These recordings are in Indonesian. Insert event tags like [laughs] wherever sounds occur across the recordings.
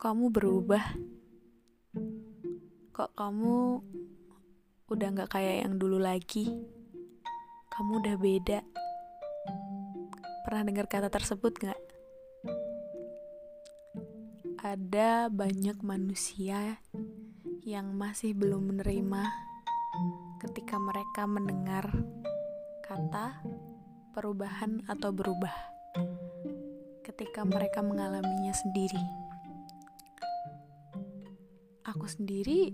kamu berubah? Kok kamu udah gak kayak yang dulu lagi? Kamu udah beda. Pernah dengar kata tersebut gak? Ada banyak manusia yang masih belum menerima ketika mereka mendengar kata perubahan atau berubah ketika mereka mengalaminya sendiri. Aku sendiri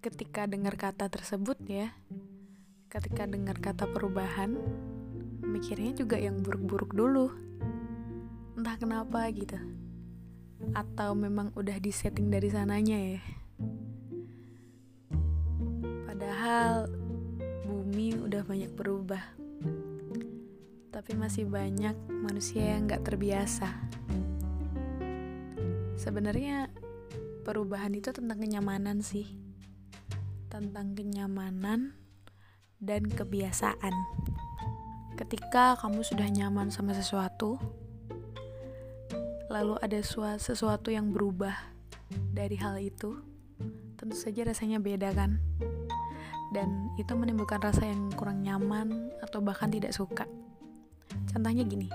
ketika dengar kata tersebut ya, ketika dengar kata perubahan, mikirnya juga yang buruk-buruk dulu. Entah kenapa gitu. Atau memang udah disetting dari sananya ya. Padahal bumi udah banyak berubah. Tapi masih banyak manusia yang gak terbiasa. Sebenarnya perubahan itu tentang kenyamanan sih. Tentang kenyamanan dan kebiasaan. Ketika kamu sudah nyaman sama sesuatu, lalu ada sesuatu yang berubah dari hal itu, tentu saja rasanya beda kan? Dan itu menimbulkan rasa yang kurang nyaman atau bahkan tidak suka. Contohnya gini,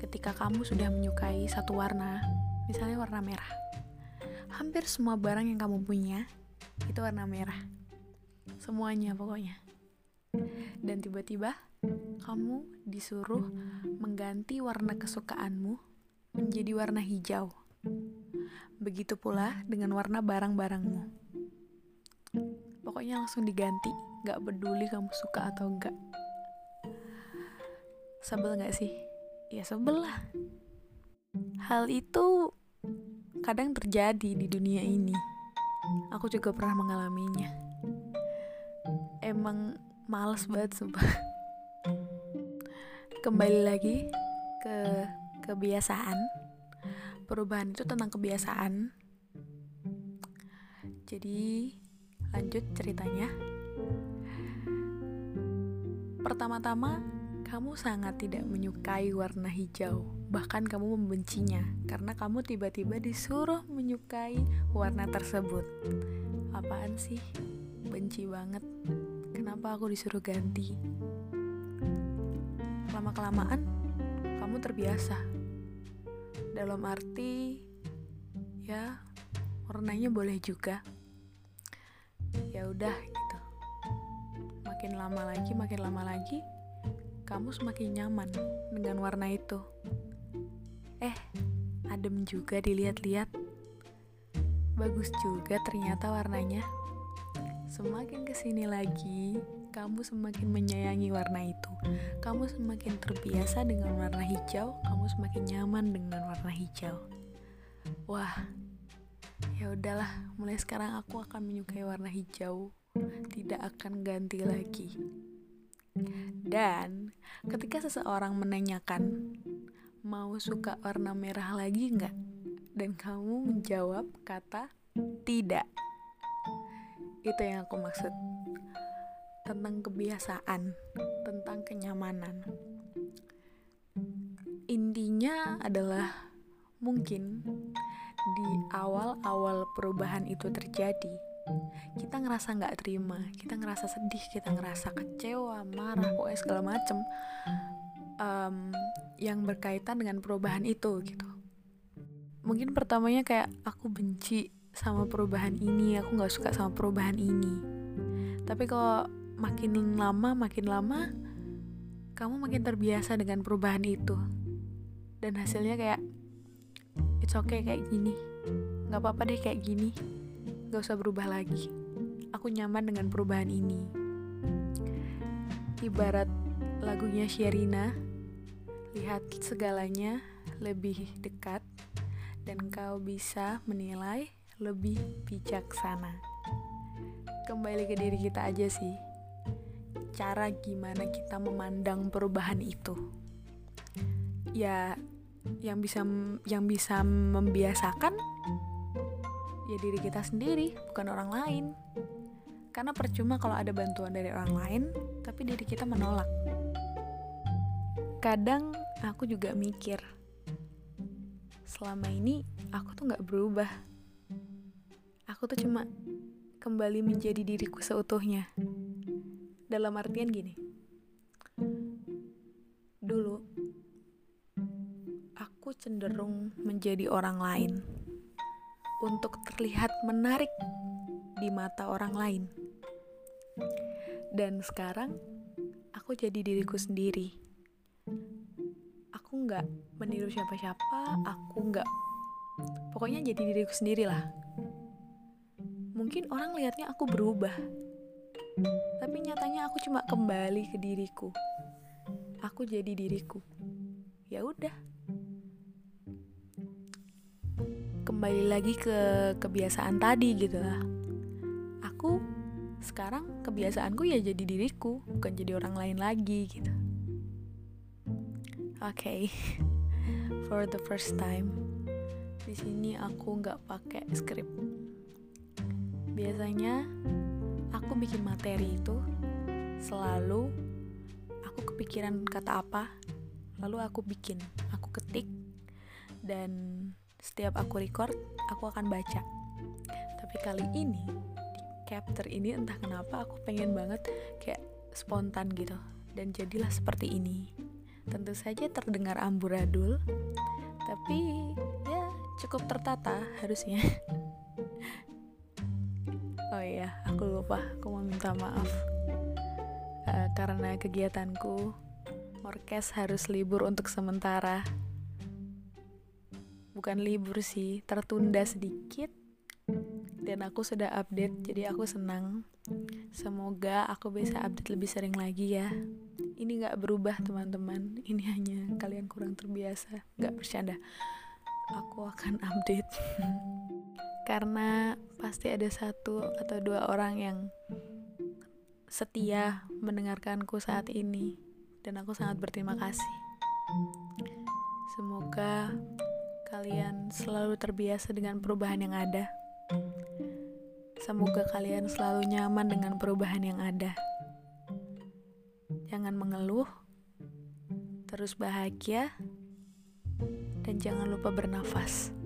ketika kamu sudah menyukai satu warna, misalnya warna merah, hampir semua barang yang kamu punya itu warna merah. Semuanya pokoknya. Dan tiba-tiba kamu disuruh mengganti warna kesukaanmu menjadi warna hijau. Begitu pula dengan warna barang-barangmu. Pokoknya langsung diganti, gak peduli kamu suka atau enggak. Sebel gak sih? Ya sebel lah. Hal kadang terjadi di dunia ini. Aku juga pernah mengalaminya. Emang males banget sumpah. Kembali lagi ke kebiasaan. Perubahan itu tentang kebiasaan. Jadi lanjut ceritanya. Pertama-tama kamu sangat tidak menyukai warna hijau, bahkan kamu membencinya karena kamu tiba-tiba disuruh menyukai warna tersebut. Apaan sih? Benci banget. Kenapa aku disuruh ganti? Lama-kelamaan, kamu terbiasa. Dalam arti, ya, warnanya boleh juga. Ya udah gitu. Makin lama lagi, makin lama lagi, kamu semakin nyaman dengan warna itu. Eh, adem juga dilihat-lihat. Bagus juga ternyata warnanya. Semakin ke sini lagi, kamu semakin menyayangi warna itu. Kamu semakin terbiasa dengan warna hijau, kamu semakin nyaman dengan warna hijau. Wah, ya udahlah, mulai sekarang aku akan menyukai warna hijau. Tidak akan ganti lagi. Dan ketika seseorang menanyakan mau suka warna merah lagi nggak, dan kamu menjawab kata tidak, itu yang aku maksud. Tentang kebiasaan, tentang kenyamanan. Intinya adalah mungkin di awal-awal perubahan itu terjadi, kita ngerasa nggak terima, kita ngerasa sedih, kita ngerasa kecewa, marah, pokoknya segala macem um, yang berkaitan dengan perubahan itu gitu. Mungkin pertamanya kayak aku benci sama perubahan ini, aku nggak suka sama perubahan ini. Tapi kalau makin lama, makin lama, kamu makin terbiasa dengan perubahan itu, dan hasilnya kayak it's okay kayak gini, nggak apa-apa deh kayak gini gak usah berubah lagi. Aku nyaman dengan perubahan ini. Ibarat lagunya Sherina, lihat segalanya lebih dekat dan kau bisa menilai lebih bijaksana. Kembali ke diri kita aja sih. Cara gimana kita memandang perubahan itu. Ya yang bisa yang bisa membiasakan ya diri kita sendiri, bukan orang lain. Karena percuma kalau ada bantuan dari orang lain, tapi diri kita menolak. Kadang aku juga mikir, selama ini aku tuh nggak berubah aku tuh cuma kembali menjadi diriku seutuhnya dalam artian gini dulu aku cenderung menjadi orang lain untuk terlihat menarik di mata orang lain. Dan sekarang aku jadi diriku sendiri. Aku nggak meniru siapa-siapa aku nggak pokoknya jadi diriku sendiri lah mungkin orang lihatnya aku berubah tapi nyatanya aku cuma kembali ke diriku. Aku jadi diriku. Ya udah kembali lagi ke kebiasaan tadi gitu lah. Aku sekarang kebiasaanku ya jadi diriku bukan jadi orang lain lagi gitu. Oke. Okay. [laughs] for the first time di sini aku nggak pakai skrip. Biasanya aku bikin materi itu selalu aku kepikiran kata apa lalu aku bikin aku ketik dan setiap aku record aku akan baca. Tapi kali ini di capture ini entah kenapa aku pengen banget kayak spontan gitu. Dan jadilah seperti ini. Tentu saja terdengar amburadul tapi ya cukup tertata harusnya. [laughs] Oh iya aku lupa aku mau minta maaf. Uh, karena kegiatanku orkes harus libur untuk sementara bukan libur sih tertunda sedikit. Dan aku sudah update jadi aku senang. Semoga aku bisa update lebih sering lagi ya. Ini nggak berubah teman-teman. Ini hanya kalian kurang terbiasa. Nggak bercanda. Aku akan update. [laughs] Karena pasti ada satu atau dua orang yang setia mendengarkanku saat ini. Dan aku sangat berterima kasih. Semoga kalian selalu terbiasa dengan perubahan yang ada. Semoga kalian selalu nyaman dengan perubahan yang ada. Jangan mengeluh, terus bahagia, dan jangan lupa bernafas.